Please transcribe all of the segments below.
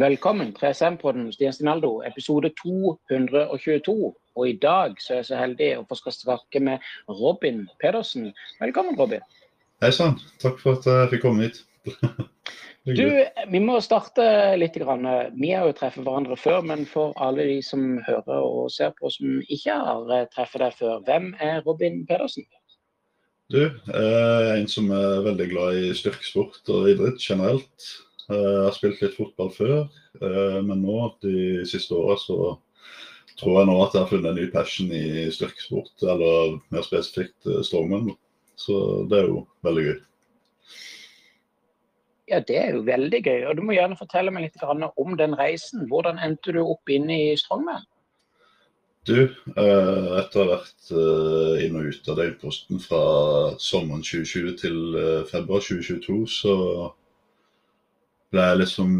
Velkommen til SM-podden Stian episode 222. Og i dag så er jeg så heldig å få skal snakke med Robin Pedersen. Velkommen, Robin. Hei sann. Takk for at jeg fikk komme hit. Du, Vi må starte litt. Grann. Vi har jo truffet hverandre før, men for alle de som hører og ser på som ikke har treffet deg før, hvem er Robin Pedersen? Du, jeg er en som er veldig glad i styrkesport og idrett generelt. Jeg har spilt litt fotball før, men nå de siste åra så tror jeg nå at jeg har funnet en ny passion i styrkesport, eller mer spesifikt strongman. Så det er jo veldig gøy. Ja, det er jo veldig gøy. Og du må gjerne fortelle meg litt om den reisen. Hvordan endte du opp inne i strongman? Du, etter å ha vært inn og ut av døgnposten fra sommeren 2020 til februar 2022, så ble jeg liksom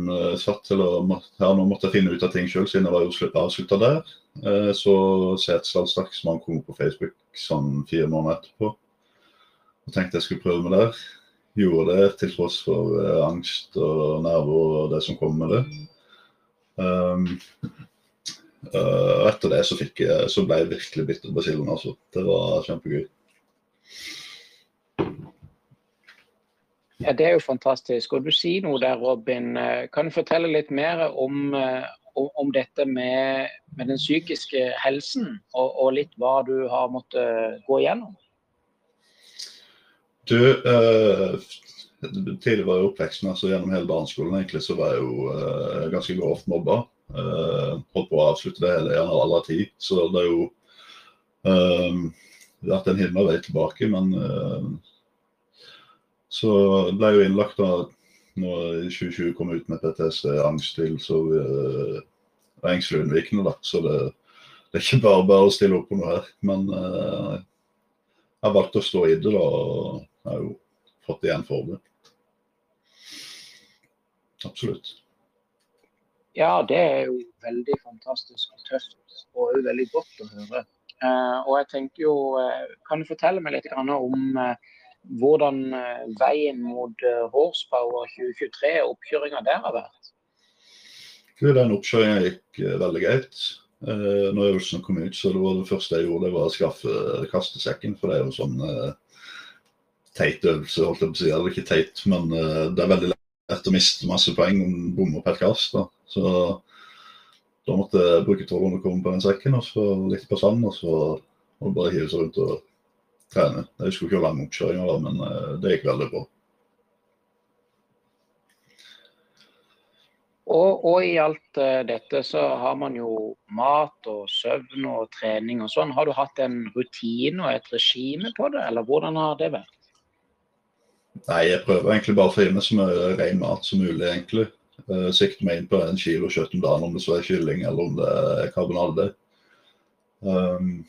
satt til å ja, nå måtte jeg finne ut av ting sjøl, siden jeg var jo avslutta der. Så Setesdal Staksmann kom på Facebook sånn fire måneder etterpå. Og tenkte jeg skulle prøve meg der. Gjorde det til tross for angst og nerver og det som kom med det. Um, uh, etter det så, fikk jeg, så ble jeg virkelig bitter på basillen, altså. Det var kjempegøy. Ja, Det er jo fantastisk. Og Du sier noe der, Robin. Kan du fortelle litt mer om, om dette med, med, den psykiske helsen, og, og, litt hva du har måttet gå igjennom? Du, eh, tidligere i oppveksten, altså gjennom hele barneskolen, egentlig, så var jeg jo eh, ganske grovt mobba. Eh, holdt på å avslutte det hele gjerne aldri tid. Så det er jo eh, vært en himmelvei vei tilbake, men så ble jeg jo innlagt da når 2020 kom ut med PTSD, angstlidelse og uh, engstelig unnvikende. da, Så det, det, er ikke bare bare å stille opp på noe her. Men uh, jeg valgte å stå i det, da, og jeg har jo fått igjen for det. Absolutt. Ja, det er jo veldig fantastisk og tøft, og veldig godt å høre. Uh, og jeg tenker jo, Kan du fortelle meg litt om hvordan veien mot Horsepower 2023 og oppkjøringa der har vært? Den oppkjøringa gikk veldig greit. Når øvelsen kom ut, så det var det første jeg gjorde, det var å skaffe kastesekken. For det er jo sånn teit øvelse, holdt jeg på å si. Eller ikke teit, men det er veldig lett å miste masse poeng om du bommer på et kast. Da. Så da måtte jeg bruke 1200 kroner på den sekken, og så litt på sand, og så og bare hive seg rundt og trene. Jeg husker ikke hvor lang oppkjøringa var, men det gikk veldig bra. Og, og, i alt uh, dette så har man jo mat og søvn og trening og sånn. Har du hatt en rutine og et regime på det, eller hvordan har det vært? Nei, jeg prøver egentlig bare å få i meg så mye ren mat som mulig, egentlig. Uh, sikter meg inn på en kilo kjøtt om dagen, om det så er kylling eller om det er karbonade. Um,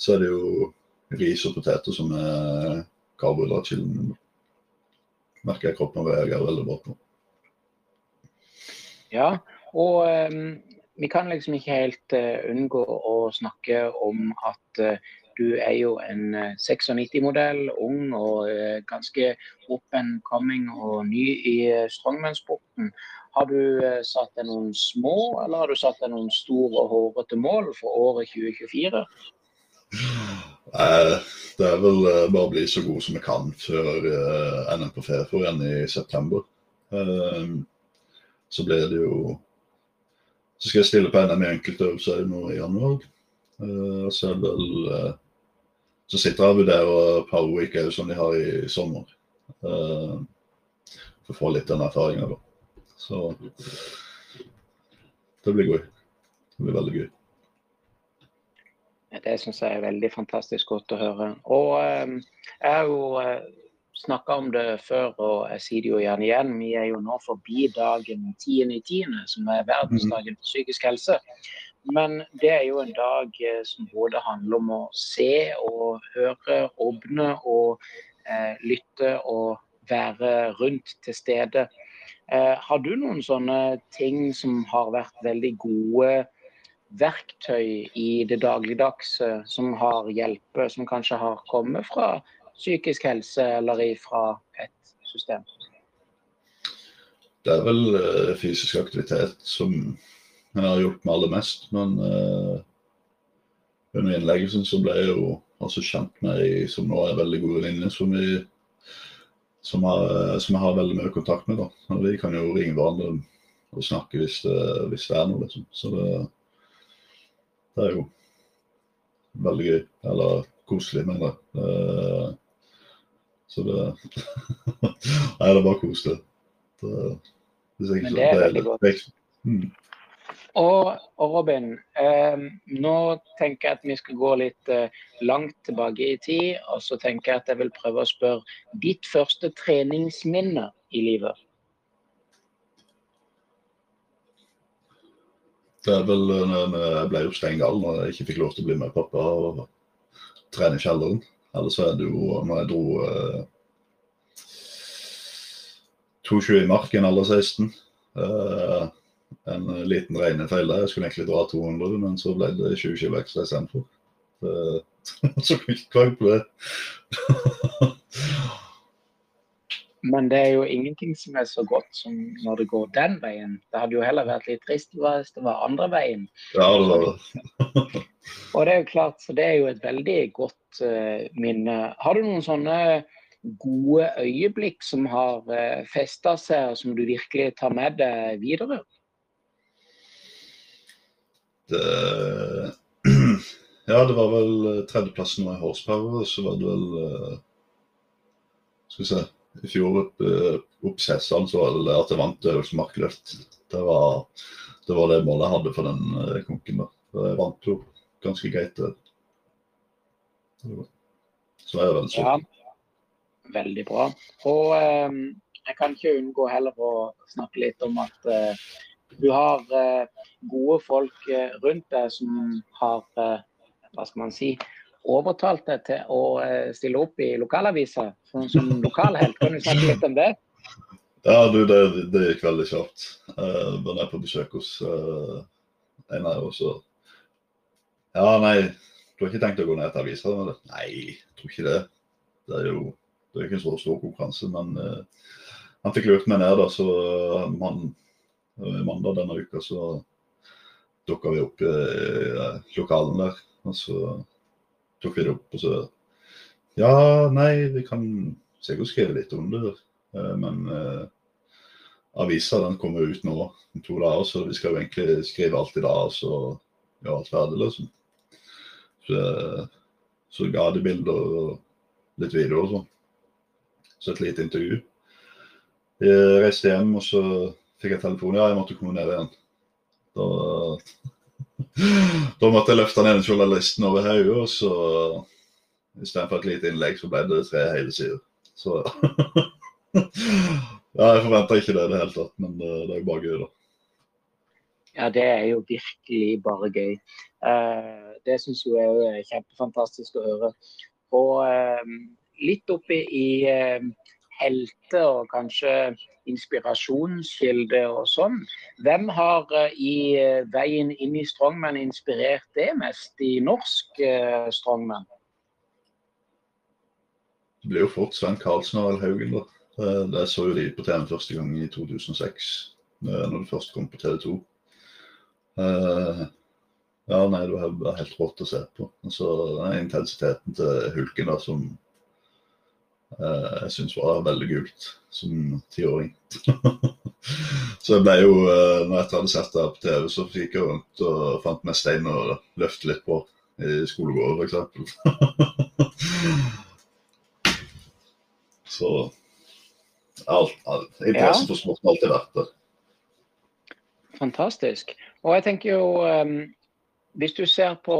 så er det jo ris og poteter som er karbohydratkilden. Merker jeg kroppen reagerer veldig bra på. Ja, og um, vi kan liksom ikke helt uh, unngå å snakke om at uh, du er jo en 96-modell, ung og uh, ganske up and coming og ny i strongman-sporten. Har du satt deg noen små, eller har du satt deg noen store og hårete mål for året 2024? Det er vel bare å bli så god som vi kan før NM på Fefor igjen i september. Så blir det jo Så skal jeg stille på NM i enkeltøvelser nå i januar. Så er vel Så sitter jeg og vurderer Power Week òg, som de har i sommer. For å få litt den erfaringa, da. Så det blir gøy. Det blir veldig gøy. Det syns jeg er veldig fantastisk godt å høre. Og eh, jeg har jo eh, snakka om det før, og jeg sier det jo gjerne igjen. Vi er jo nå forbi dagen 10.10., som er verdensdagen for psykisk helse. Men det er jo en dag eh, som både handler om å se og høre, åpne og eh, lytte og være rundt til stede. Eh, har du noen sånne ting som har vært veldig gode verktøy i det dagligdagse som har hjelpe, som kanskje har kommet fra psykisk helse eller fra et system? Det er vel uh, fysisk aktivitet som jeg har gjort meg aller mest. Men uh, under innleggelsen så ble jeg jo også kjent med ei som nå er veldig god venninne, som, som, som jeg har veldig mye kontakt med. da. Og Vi kan jo ringe hverandre og snakke hvis det, hvis det er noe, liksom. Så det, det, er jo veldig gøy. Eller koselig, mener jeg. Uh, så det Nei, det er bare koselig. Det, Men det er veldig godt. Mm. Og, og Robin, eh, nå tenker jeg at vi skal gå litt eh, langt tilbake i tid. Og så tenker jeg at jeg vil prøve å spørre ditt første treningsminne i livet. Det er vel når jeg ble jo steingal når jeg ikke fikk lov til å bli med pappa og trene i kjelleren. Eller så er det jo når jeg dro eh, 22 i marken alder 16. Eh, en liten regnefeil der. Jeg skulle egentlig dra 200, men så ble det 20 kg ekstra istedenfor. Så kan ikke klage på det. Men det er jo ingenting som er så godt som når det går den veien. Det hadde jo heller vært litt trist hvis det var andre veien. Ja, det var det. og det er jo klart, så det er jo et veldig godt uh, minne. Har du noen sånne gode øyeblikk som har uh, festa seg, og som du virkelig tar med deg videre? Det, ja, det var vel eh, tredjeplassen var i horsepower, så var det vel uh, Skal vi se I fjor opp, uh, så var det at jeg vant øvelse markløft. Det var, det var det målet jeg hadde for den uh, konken. da. Jeg vant jo ganske greit. det. Så er jeg veldig sulten. Ja, veldig bra. Og eh, jeg kan ikke unngå heller å snakke litt om at eh, du har eh, gode folk rundt deg som har hva skal man si, overtalt deg til å stille opp i lokalavisa som, som lokalhelt. Kan du snakke litt om det? Ja, du, det, det gikk veldig kjapt. Uh, da jeg på besøk hos uh, en av oss og Ja, nei, du har ikke tenkt å gå ned til avisa? Nei, jeg tror ikke det. Det er jo det er ikke en så stor konkurranse, men uh, han fikk lurt meg ned, da, så man mandag denne uka så dukka vi opp i lokalen der. Og så tok jeg det opp, og så Ja, nei, vi kan sikkert skrive litt om det. Eh, men eh, avisa den kommer ut nå om to dager, så vi skal jo egentlig skrive alt i dag og så gjøre alt ferdig, liksom. Så, så ga de bilder og litt video og sånn. Så et lite intervju. Jeg reiste hjem, og så fikk jeg telefon. Ja, jeg måtte komme ned igjen. Da, da måtte jeg løfte ned journalisten over hodet, og så istedenfor et lite innlegg, så ble det tre hele sider. Så Ja, jeg forventa ikke det i det hele tatt, men det, det er jo bare gøy, da. Ja, det er jo virkelig bare gøy. Uh, det syns jeg er kjempefantastisk å høre. Og uh, litt oppi i helter og kanskje inspirasjonskilde og sånn. Hvem har eh, i eh, veien inn i strongman inspirert det mest i norsk uh, strongman? Det blir jo fort Svein Karlsen og Arild Haugen, da. Det så jo de på TV første gang i 2006, når det først kom på TV 2. Ja, nei, det var helt rått å se på. Altså, intensiteten til Hulken da, som Eh, jeg syns var veldig kult som tiåring. så jeg ble jo, eh, når jeg hadde sett det på TV, så fikk jeg rundt og fant meg stein og løfte litt på i skolegården f.eks. så alt, alt, interessen ja. for sport har alltid vært der. Fantastisk. Og jeg tenker jo um, Hvis du ser på,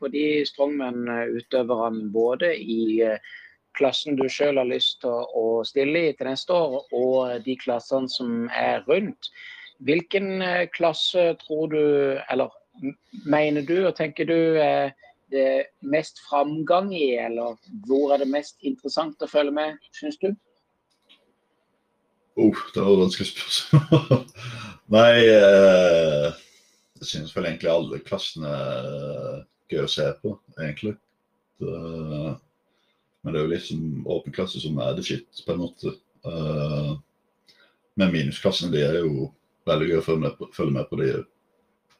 på de strongman-utøverne både i klassen du selv har lyst til å stille i til neste år, og de klassene som er rundt. Hvilken eh, klasse tror du, eller mener du og tenker du er det mest framgang i, eller hvor er det mest interessant å følge med, syns du? Oh, det var et vanskelig spørsmål. Nei, eh, jeg syns vel egentlig alle klassene er gøy å se på, egentlig. Det, men det er jo liksom åpen klasse som er det shit, på en måte. Uh, Men minusklassene de er jo veldig gøy å følge med på, følge med på de.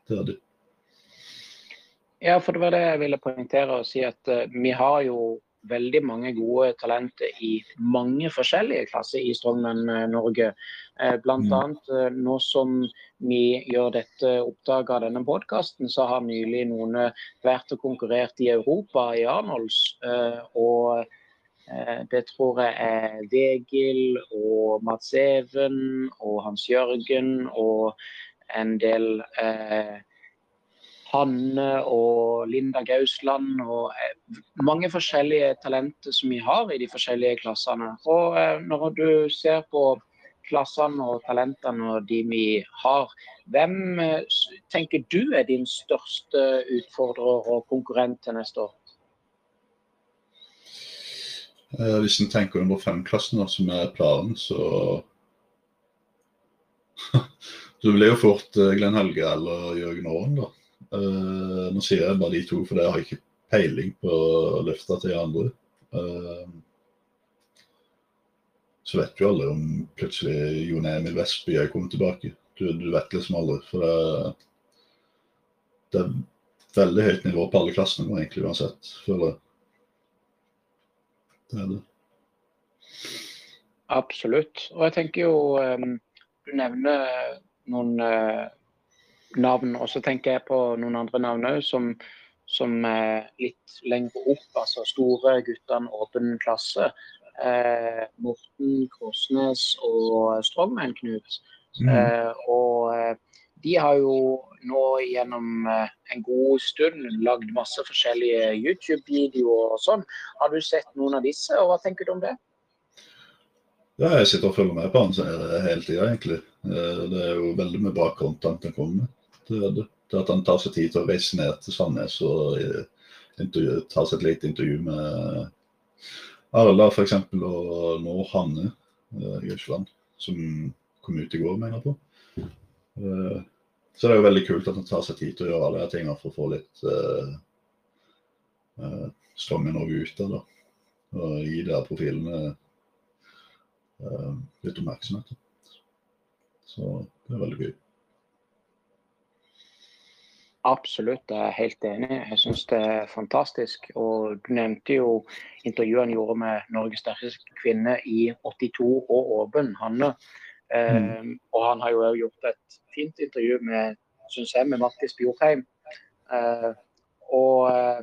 Det er de. Ja, for det var det jeg ville poengtere og si at uh, vi har jo veldig mange gode talenter i mange forskjellige klasser i Strongman uh, Norge. Bl.a. blant mm. annet nå som vi gjør dette oppdaget av denne podkasten, så har nylig noen vært og konkurrert i Europa i Arnolds. og Eh, det tror jeg er Vegil og Mats Even og Hans Jørgen og en del eh, Hanne og Linda Gausland og eh, mange forskjellige talenter som vi har i de forskjellige klassene. Og eh, når du ser på klassene og talentene og de vi har, hvem eh, tenker du er din største utfordrer og konkurrent til neste år? Hvis en tenker nummer fem-klassen, som er planen, så Du blir jo fort Glenn Helge eller Jørgen Aaren, da. Eh, nå sier jeg bare de to, for jeg har ikke peiling på løfta til de andre. Uh, så vet jo alle om plutselig Jon Emil Vestby er kommet tilbake. Du, du, vet liksom aldri. For det, det er veldig høyt nivå på alle klassene nå, egentlig uansett, føler jeg. Det er det. Absolutt. Og jeg tenker jo um, Du nevner noen uh, navn, og så tenker jeg på noen andre navn òg som, som er litt lenger opp. Altså store guttene, åpen klasse. Eh, Morten Krosnes og Strongman-Knut. Mm. Eh, og eh, de har jo nå gjennom eh, en god stund lagd masse forskjellige YouTube-videoer og sånn. Har du sett noen av disse, og hva tenker du om det? Ja, jeg sitter og følger med på han hele tida, egentlig. Eh, det er jo veldig mye bra content han kommer med. Er det. at han tar seg tid til å reise ned til Sandnes og eh, ta seg et lite intervju med Arla f.eks. og nå Hanne Jøsland, som kom ut i går, mener jeg på. Så det er jo veldig kult at han tar seg tid til å gjøre alle de tingene for å få litt uh, uh, strømmen òg ut av det. Og gi de profilene uh, litt oppmerksomhet. Så det er veldig gøy. Absolutt, jeg er helt enig. Jeg syns det er fantastisk. Og du nevnte jo intervjuet han gjorde med Norges sterkeste kvinne i 82 og Åben, Hanne. Mm. Um, og han har jo gjort et fint intervju med, synes jeg, med Mattis Bjortheim. Uh, og uh,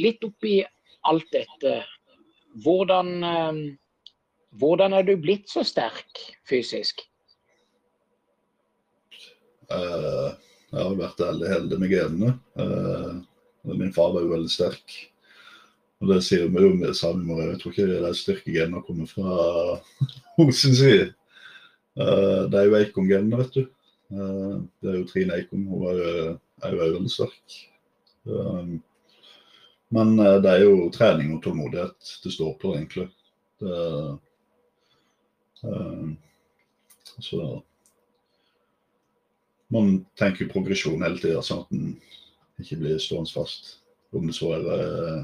litt oppi alt dette, hvordan, uh, hvordan er du blitt så sterk fysisk? Jeg har vært veldig heldig med genene. min far var jo veldig sterk. Og det sier vi jo med samemor. Jeg tror ikke det er styrkegenene kommer fra hennes side. det er jo Eikon-genene, vet du. Eh, det er jo Trine Eikon. hun er, er jo veldig sterk. Men eh, det er jo trening og tålmodighet det står på, egentlig. Det, så man tenker progresjon hele tida, sånn at en ikke blir stående fast. Om det så er uh,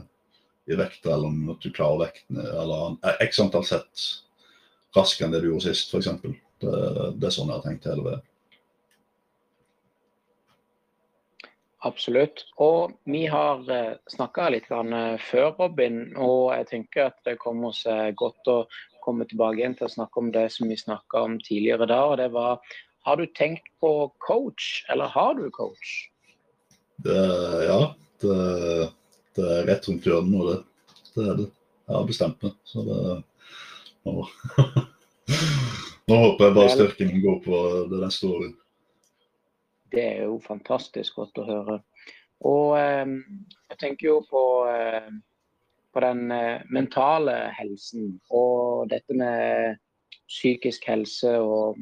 i vekter, eller om at du klarer vektene, eller x antall sett raskere enn det du gjorde sist, f.eks. Det, det er sånn jeg har tenkt hele veien. Absolutt. Og vi har eh, snakka litt før, Robin, og jeg tenker at det kommer seg godt å komme tilbake igjen til å snakke om det som vi snakka om tidligere da. og det var Har du tenkt på coach, eller har du coach? Det, ja, det, det, er rett rundt hjørnet nå, det. Det er det. Jeg har bestemt meg. Så det nå. nå håper jeg bare styrken min går på det neste året. Det er jo fantastisk godt å høre. Og eh, jeg tenker jo på, eh, på den eh, mentale helsen og dette med psykisk helse. og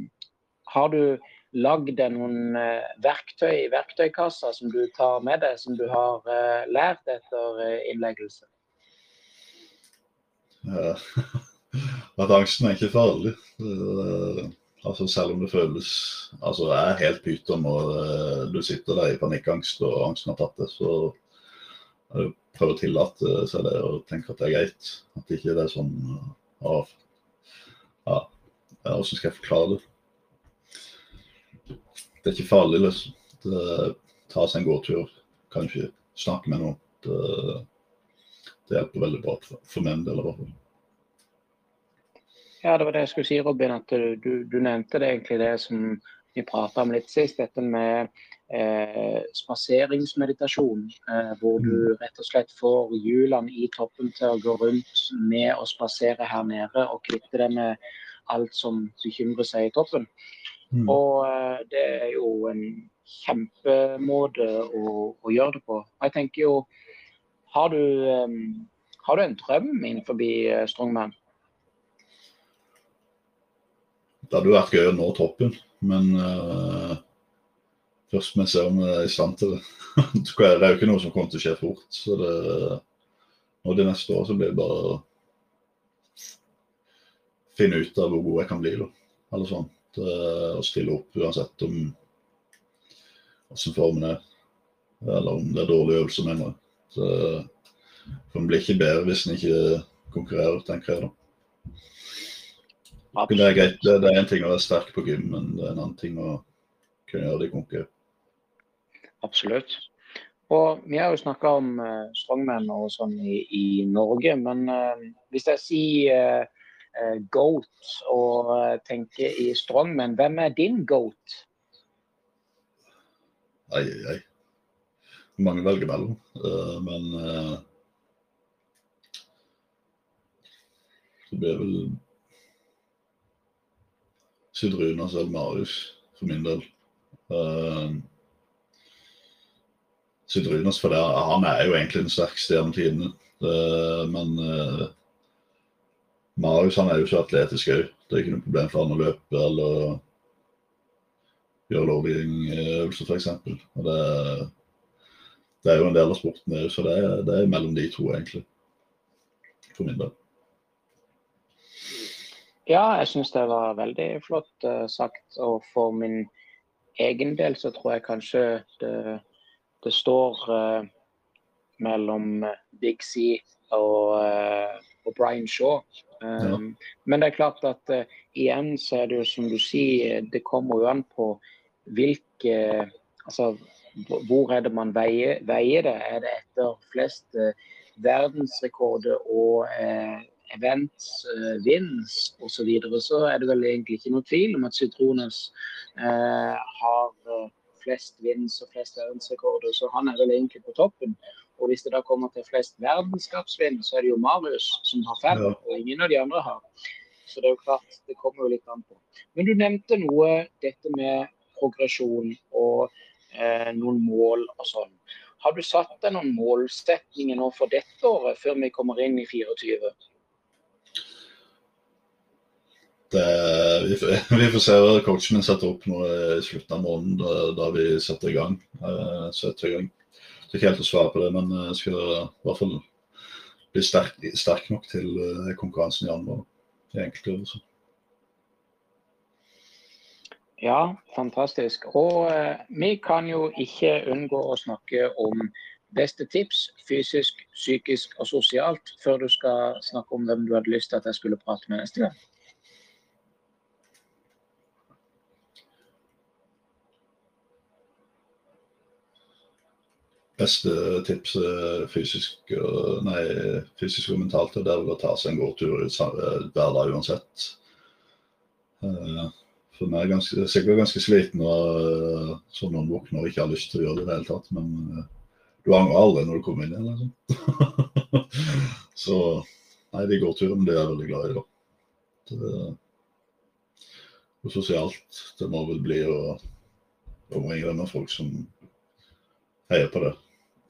Har du lagd deg noen eh, verktøy i verktøykassa som du tar med deg, som du har eh, lært etter eh, innleggelse? Ja. At angsten er ikke farlig. Altså Selv om det føles Altså jeg er helt pyton når du sitter der i panikkangst og angsten har tatt det, så prøv å tillate seg det og tenke at det er greit. At ikke det er sånn ja, Ja, hvordan skal jeg forklare det? Det er ikke farlig, liksom. Det, ta seg en gåtur, kanskje snakke med noen. Det, det hjelper veldig bra for, for min del. Ja, det var det jeg skulle si, Robin. At du, du nevnte det egentlig det som vi prata om litt sist. Dette med eh, spaseringsmeditasjon. Eh, hvor du Mm. rett og slett får hjulene i toppen til å gå rundt med å spasere her nede. Og kvitte det med alt som bekymrer seg i toppen. Mm. Og eh, det er jo en kjempemåte å, å gjøre det på. Jeg tenker jo, har du, um, har du en drøm innenfor eh, strongman? Det hadde jo vært gøy å nå toppen, men uh, først må vi se om vi er i stand til det. det er jo ikke noe som kommer til å skje fort. så det, Nå de neste år så blir det bare å finne ut av hvor god jeg kan bli. da, eller sånn. Det, å stille opp uansett om hvordan formen er, eller om det er dårlig øvelse, mener jeg. Så, for En blir ikke bedre hvis en ikke konkurrerer, tenker jeg da. Det er greit, det, er en ting å være sterk på gym, men det er en annen ting å kunne gjøre det i konkurranse. Absolutt. Og Vi har jo snakka om uh, og sånn i, i Norge, men uh, hvis jeg sier eh, eh, goat og eh, tenker i strongman, hvem er din goat? Ai, ai, ai. Mange velger mellom, eh, men eh, det blir vel Sydrunas eller Marius for min del. Uh, Sydrunas, for det, han er jo egentlig den sterkeste gjennom tidene. Eh, men eh, Marius han er jo så atletisk òg. Det er ikke noe problem for han å løpe eller gjøre lowleading-øvelser, f.eks. Og det, det er jo en del av sporten, òg, så det er, det er mellom de to, egentlig. For min del. Ja, jeg syns det var veldig flott uh, sagt. Og for min egen del så tror jeg kanskje det, det står uh, mellom Big C og, eh, og Brian Shaw. Um, Men det er klart at uh, igjen så er det jo som du sier, det kommer jo an på hvilke Altså hvor- er det man veier, veier det? Er det etter flest uh, verdensrekorder og uh, events, uh, wins osv., så, videre, så er det vel egentlig ikke noe tvil om at Citrones eh, har flest wins og flest verdensrekorder, så han er vel egentlig på toppen. Og hvis det da kommer til flest verdenskapsvinn, så er det jo Marius som har fem, Ja. og ingen av de andre har. Så det er jo klart, det kommer jo litt an på. Men du nevnte noe, dette med progresjon og eh, noen mål og sånn. Har du satt deg noen målsetninger nå for dette året, før vi kommer inn i 24? Det, vi, vi får se hva coachen min setter opp nå i slutten av måneden, da, da vi setter i gang. Uh, setter i gang. Det er ikke helt å svare på det, men jeg skal i hvert fall bli sterk, sterk nok til eh, konkurransen i januar. I enkelte øvelser. Ja, fantastisk. Og eh, vi kan jo ikke unngå å snakke om beste tips, fysisk, psykisk og sosialt, før du skal snakke om hvem du hadde lyst til at jeg skulle prate med neste gang. Beste tips eh, fysisk, og- nei, fysisk og mentalt er det å ta seg en god tur eh, hver dag uansett. Eh, For meg er ganske, sikkert ganske sliten eh, når noen våkner og ikke har lyst til å gjøre det i det hele tatt. Men eh, du angrer aldri når du kommer inn igjen. Liksom. Så nei, de gåturene det er jeg veldig glad i. da. Det, og sosialt, det må vel bli å omringe deg med folk som heier på det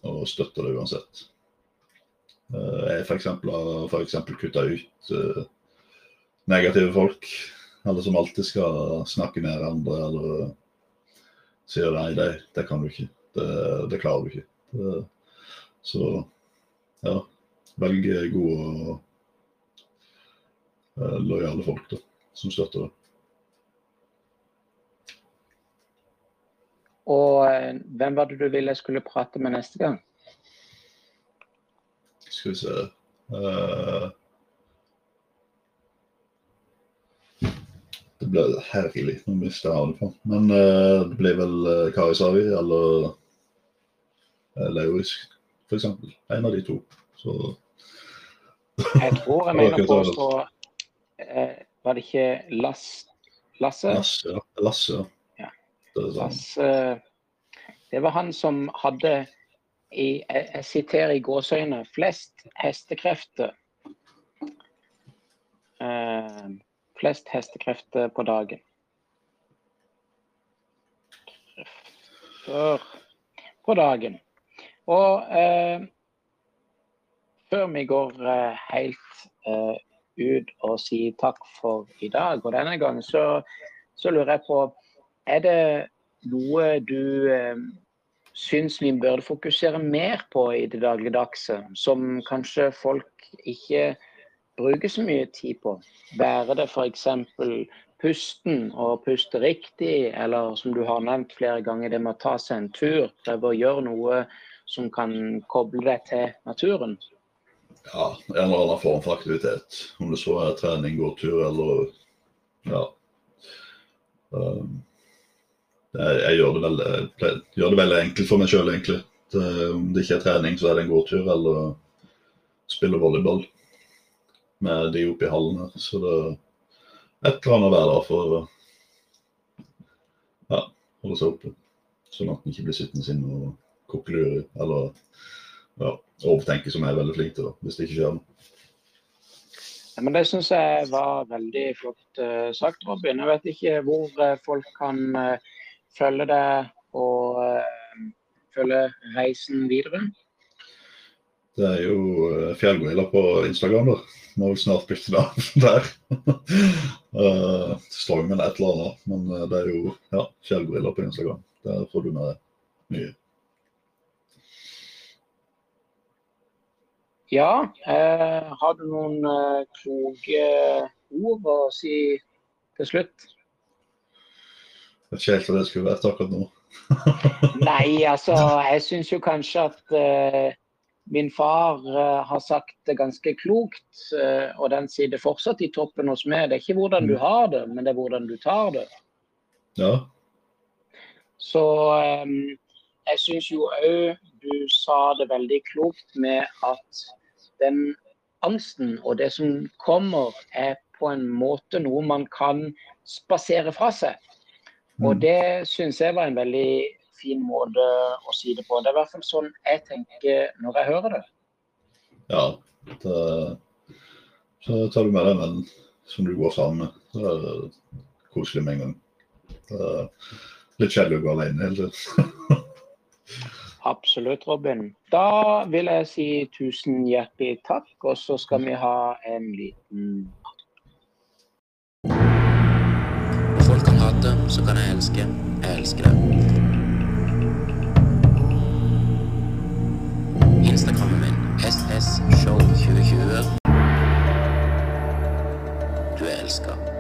og støtter det uansett. Eh, Jeg for eksempel har f.eks. kutta ut eh, negative folk. Alle som alltid skal snakke ned andre eller sier nei, det, det kan du ikke. Det, det klarer du ikke. Det, så ja, velg gode og eh, lojale folk da, som støtter det. Og eh, hvem var det du ville jeg skulle prate med neste gang? Skal vi se Det ble herlig. Nå mistet jeg på Men uh, det blir vel uh, Karisavi eller uh, Lauris, f.eks. En av de to. Så Jeg tror jeg mener påstå uh, Var det ikke Lass, Lasse? Lasse, ja. Lasse, ja. Det, det var han som hadde i, jeg siterer i gåseøyne, flest hestekrefter eh, flest hestekrefter på dagen. Krefter på dagen. Og eh, før vi går eh, helt eh, ut og sier takk for i dag, og denne gangen, så, så lurer jeg på Er det noe du eh, syns vi burde fokusere mer på i det dagligdagse, som kanskje folk ikke bruker så mye tid på. Være det f.eks. pusten og puste riktig, eller som du har nevnt flere ganger, det med å ta seg en tur. Prøve å gjøre noe som kan koble deg til naturen. Ja, en eller annen form for aktivitet. Om det så er trening, gåtur eller ja. Um, jeg, gjør, det veldig, gjør det veldig enkelt for meg sjøl, egentlig. Om det ikke er trening, så er det en god tur eller spille volleyball med de oppe i hallen her. Så det er et eller annet hver dag for å ja, holde seg oppe. Sånn at en ikke blir sittende inne og kokkelure eller ja, overtenke, som jeg er veldig flink til, da, hvis det ikke skjer noe. Ja, men Det syns jeg var veldig flott uh, sagt, Robin. Jeg vet ikke hvor uh, folk kan uh, følge det og følge reisen videre. Det er jo Fjellgorilla på Instagram. da må vel snart bytte navn der. uh, Strongman et eller annet. Men det er jo ja, Fjellgorilla på Instagram. Der får du med mye. Ja, eh, har du noen eh, kloke ord å si til slutt? Jeg vet ikke helt hva det skulle vært akkurat nå. Nei, altså jeg syns jo kanskje at uh, Min far uh, har sagt det ganske klokt, uh, og den sitter fortsatt i toppen hos meg. Det er ikke hvordan du mm. har det, men det er hvordan du tar det. Ja. Så um, jeg syns jo òg du sa det veldig klokt med at den angsten og det som kommer, er på en måte noe man kan spasere fra seg. Og mm. det syns jeg var en veldig fin måte å si det på. Det er i hvert fall sånn jeg tenker når jeg hører det. Ja, det, så tar du med deg en som du går sammen med. Det er koselig med en gang. Det er litt kjedelig å gå alene hele tiden. Absolutt, Robin. Da vil jeg si tusen hjertelig takk, og så skal vi ha en liten Folk kan hate, så kan jeg elsker. Jeg elsker deg. Instagrammen min SS Show 2020. Du er elska.